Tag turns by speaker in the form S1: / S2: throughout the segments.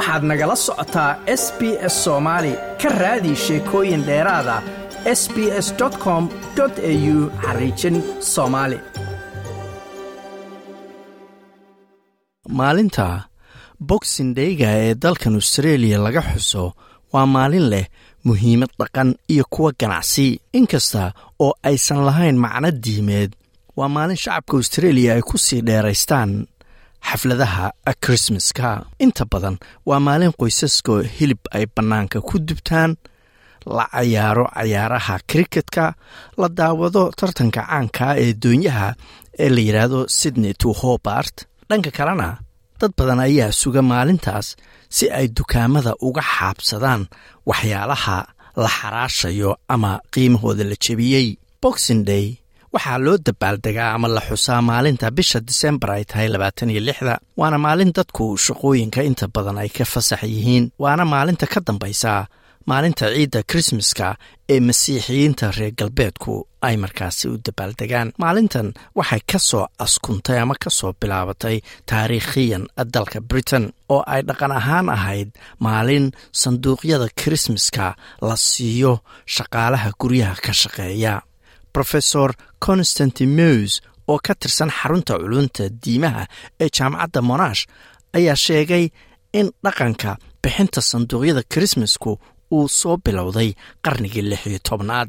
S1: waxaad nagala socotaa s b s soomaali ka raadi sheekooyin dheeraada s b s com au xariijin soomaali maalinta boxindheyga ee dalkan australia laga xuso waa maalin leh muhiimad dhaqan iyo kuwa ganacsi. Inkasta oo aysan lahayn macno diimeed waa maalin shacabka australia ay ku sii dheeraystaan xafladaha krismaska inta badan waa maalin qoysaska hilib ay bannaanka ku dubtaan la cayaaro cayaaraha kriketka la daawado tartanka caanka ee doonyaha ee la yidhaahdo sydney to hobart. Dhanka kalena dad badan ayaa suga maalintaas si ay dukaamada uga xaabsadaan waxyaalaha la xaraashayo ama qiimahooda la jebiyey. Boxing day waxaa loo dabaaldegaa ama la xusaa maalinta bisha disembar ay tahay labaatan iyo lixda waana maalin dadku shaqooyinka inta badan ay ka fasax yihiin waana maalinta ka dambaysa maalinta ciidda krismaska ee masiixiyiinta reer galbeedku ay markaasi u dabaaldegaan maalintan waxay ka soo askuntay ama ka soo bilaabatay taariikhiyan dalka britain oo ay dhaqan ahaan ahayd maalin sanduuqyada krismaska la siiyo shaqaalaha guryaha ka shaqeeya rofesor constanti mews oo ka tirsan xarunta culunta diimaha ee jaamacadda monash ayaa sheegay in dhaqanka bixinta sanduuqyada krismasku uu soo bilowday qarnigii lix iyo tobnaad.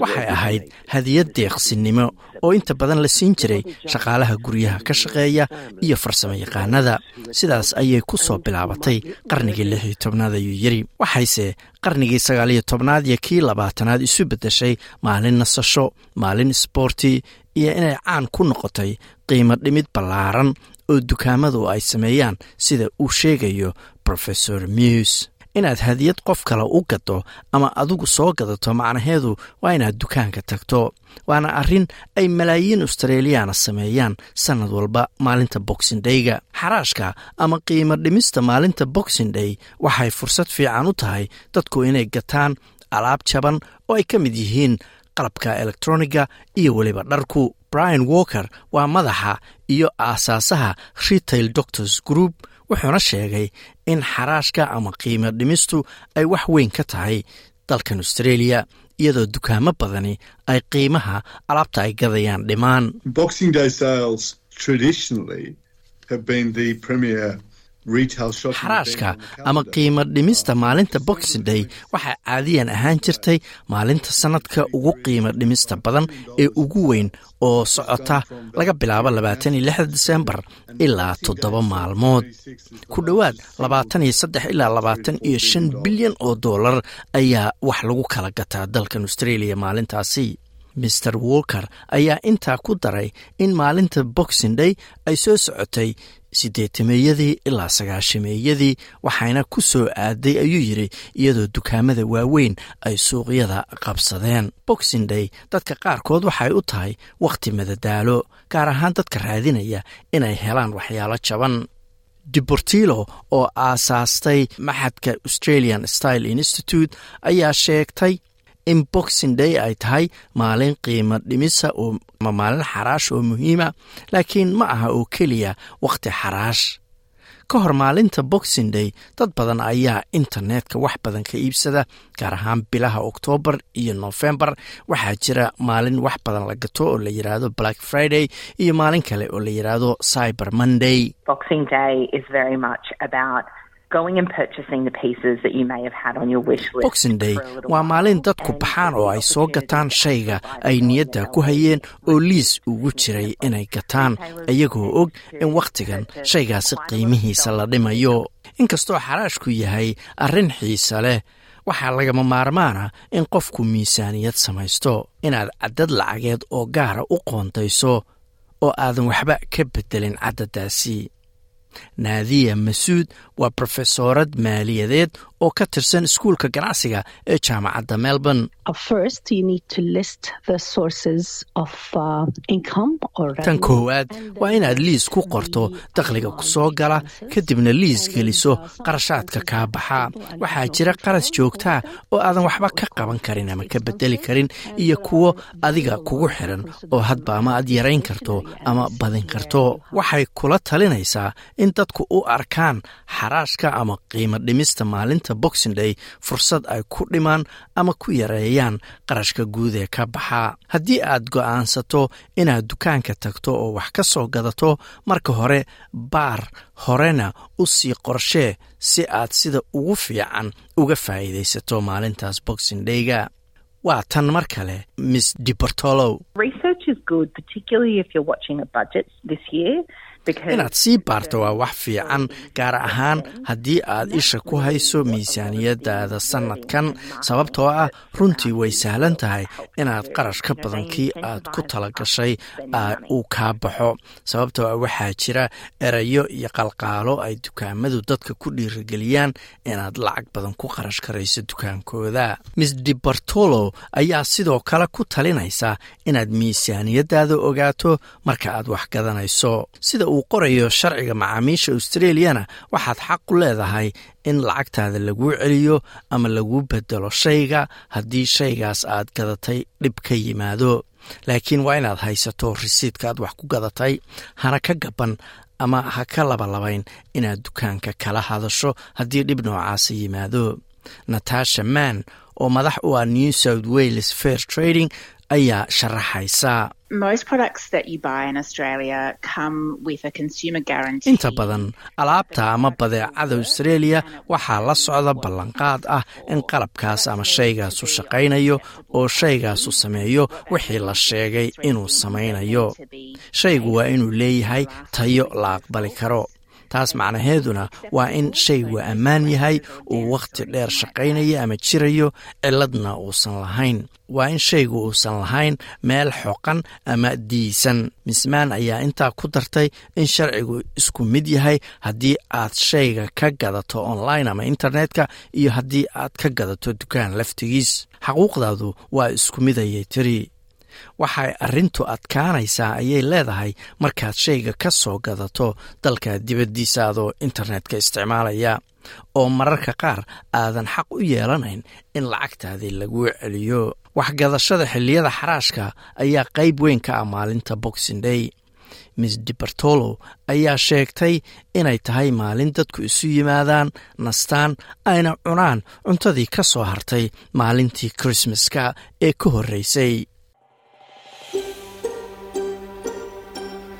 S1: Waxay ahayd hadiyad deeqsinimo oo inta badan la siin jiray shaqaalaha guryaha ka shaqeeya iyo farsamo yaqaanada sidaas ayay ku soo bilaabatay qarnigii lix iyo tobnaad ayuu yiri waxayse qarnigii sagaal iyo tobnaad iyo kii labaatanaad isu beddeshay maalin nasasho maalin isboorti iyo inay caan ku noqotay qiimo dhimid ballaaran oo dukaamadu ay sameeyaan sida uu sheegayo rofesor mews inaad hadiyad qof kale u gado ama adigu soo gadato macnaheedu waa inaad dukaanka tagto. Waana arrin ay malaayiin australiyaana sameeyaan sannad walba maalinta boxing dayga. Xaraashka ama qiimo dhimista maalinta boxing day waxay fursad fiican u tahay dadku inay gataan alaab jaban oo ay ka mid yihiin qalabka elektroniga iyo weliba dharku. Brian walker waa madaxa iyo aasaasaha retail doctors group wuxuuna sheegay in xaraashka ama qiimo dhimistu ay wax weyn ka tahay dalkan australia iyadoo dukaamo badani ay qiimaha alaabta ay gadayaan dhimaan xaraashka ama qiimo dhimista maalinta boxing day waxaa caadiyan ahaan jirtay maalinta sannadka ugu qiimo dhimista badan ee ugu weyn oo socota laga bilaabo labaatan iyo lixda disembar ilaa toddoba maalmood. Ku dhowaad labaatan iyo saddex ilaa labaatan iyo shan bilyan oo dollar ayaa wax lagu kala gataa dalkan australia maalintaasi maer walker ayaa intaa ku daray in maalinta boxing day ay soo socotay siddeetameeyadii ilaa sagaashameeyadii waxayna ku soo aaday ayuu yidhi iyadoo dukaamada waaweyn ay suuqyada qabsadeen. Boxing day dadka qaarkood waxay u tahay wakhti madadaalo gaar ahaan dadka raadinaya inay helaan waxyaalo jaban. Deportilo oo aasaastay maxadka australian style institute ayaa sheegtay in boxing day ay tahay maalin qiimo dhimisa oo maalin xaraash oo muhiima laakiin ma aha oo keliya wakhti xaraash. Ka hor maalinta boxing day dad badan ayaa internetka wax badan ka iibsada gaar ahaan bilaha oktoobar iyo nofembar waxaa jira maalin wax badan la gato oo la yidhaahdo black friday iyo maalin kale oo la yidhaahdo cyber monday boxing day. waa maalin dadku baxaan oo ay soo gataan shayga. ay niyadda ku hayeen oo liis ugu jiray inay gataan. iyagoo og in wakhtigan shaygaasi qiimihiisa la dhimayo. inkastoo xaraashku yahay arrin xiisa leh waxaa lagama maarmaana in qofku miisaaniyad samaysto inaad caddad lacageed oo gaara u qoontayso oo aadan waxba ka beddelin caddadaasi naadiya masuud waa brofesoorad maaliyadeed oo ka tirsan iskuulka ganacsiga ee jaamacadda melbourne. Tan koowaad waa inaad liis ku qorto dakhliga ku soo gala kadibna liis geliso qarashaadka kaa baxa. Waxaa jira qaras joogtaa oo aadan waxba ka qaban karin ama ka bedeli karin iyo kuwo adiga kugu xiran oo hadba ama aad yarayn karto ama badin karto. Waxay kula talinaysaa in dadku u arkaan xaraashka ama qiimo dhimista maalinta boxing day fursad ay ku dhimaan ama ku yareeyaan qarashka guud ee ka baxa. Haddii aad go'aansato inaad dukaanka tagto oo wax ka soo gadato marka hore baar horena u sii qorshee si aad sida ugu fiican uga faa'iidaysato maalintaas boxing dayga. Waa tan mar kale miss dibertolow inaad sii baarto waa wax fiican gaar ahaan haddii aad isha ku hayso miisaaniyadaada sannadkan. Sababtoo ah runtii way sahlan tahay inaad qarash ka badan kii aad ku talagashay uu kaa baxo. Sababtoo ah waxaa jira erayo iyo qalqaalo ay dukaamadu dadka ku dhiirigeliyaan inaad lacag badan ku qarash karayso dukaankooda. Miss dibertolo ayaa sidoo kale ku talinaysa inaad miisaaniyadaada ogaato marka aad wax gadanayso. Sida uu qorayo sharciga macaamiisha australiyana waxaad xaq u leedahay in lacagtaada laguu celiyo ama laguu bedelo shayga haddii shaygaas aad gadatay dhib ka yimaado. Laakiin waa inaad haysato risiidka aad wax ku gadatay hana ka gaban ama ha ka labalabayn inaad dukaanka kala hadasho haddii dhib noocaasa yimaado. Natasha mann oo madax u ah new south wales fair trading ayaa sharaxaysa inta badan alaabta ama badeecada australia waxaa la socda ballanqaad ah in qalabkaas ama shaygaasu shaqaynayo oo shaygaasu sameeyo wixii la sheegay inuu samaynayo shaygu waa inuu leeyahay tayo la aqbali karo taas macnaheeduna waa in shaygu ammaan yahay uu wakhti dheer shaqaynayo ama jirayo ciladna uusan lahayn. Waa in shaygu uusan lahayn meel xoqan ama diisan. Mismaan ayaa intaa ku dartay in sharcigu isku mid yahay haddii aad shayga ka gadato online ama internetka iyo haddii aad ka gadato dukaan laftigiis. Xaquuqdaadu waa isku mid ayay tiri waxay arrintu adkaanaysaa ayay leedahay markaad shayga ka soo gadato dalka dibaddiisa adoo internetka isticmaalaya. Oo mararka qaar aadan xaq u yeelanayn in lacagtaadii laguu celiyo. Waxgadashada xilliyada xaraashka ayaa qayb weyn ka ah maalinta boxing day. Miss dibertolo ayaa sheegtay inay tahay maalin dadku isu yimaadaan nastaan ayna cunaan cuntadii ka soo hartay maalintii krismaska ee ka horreysay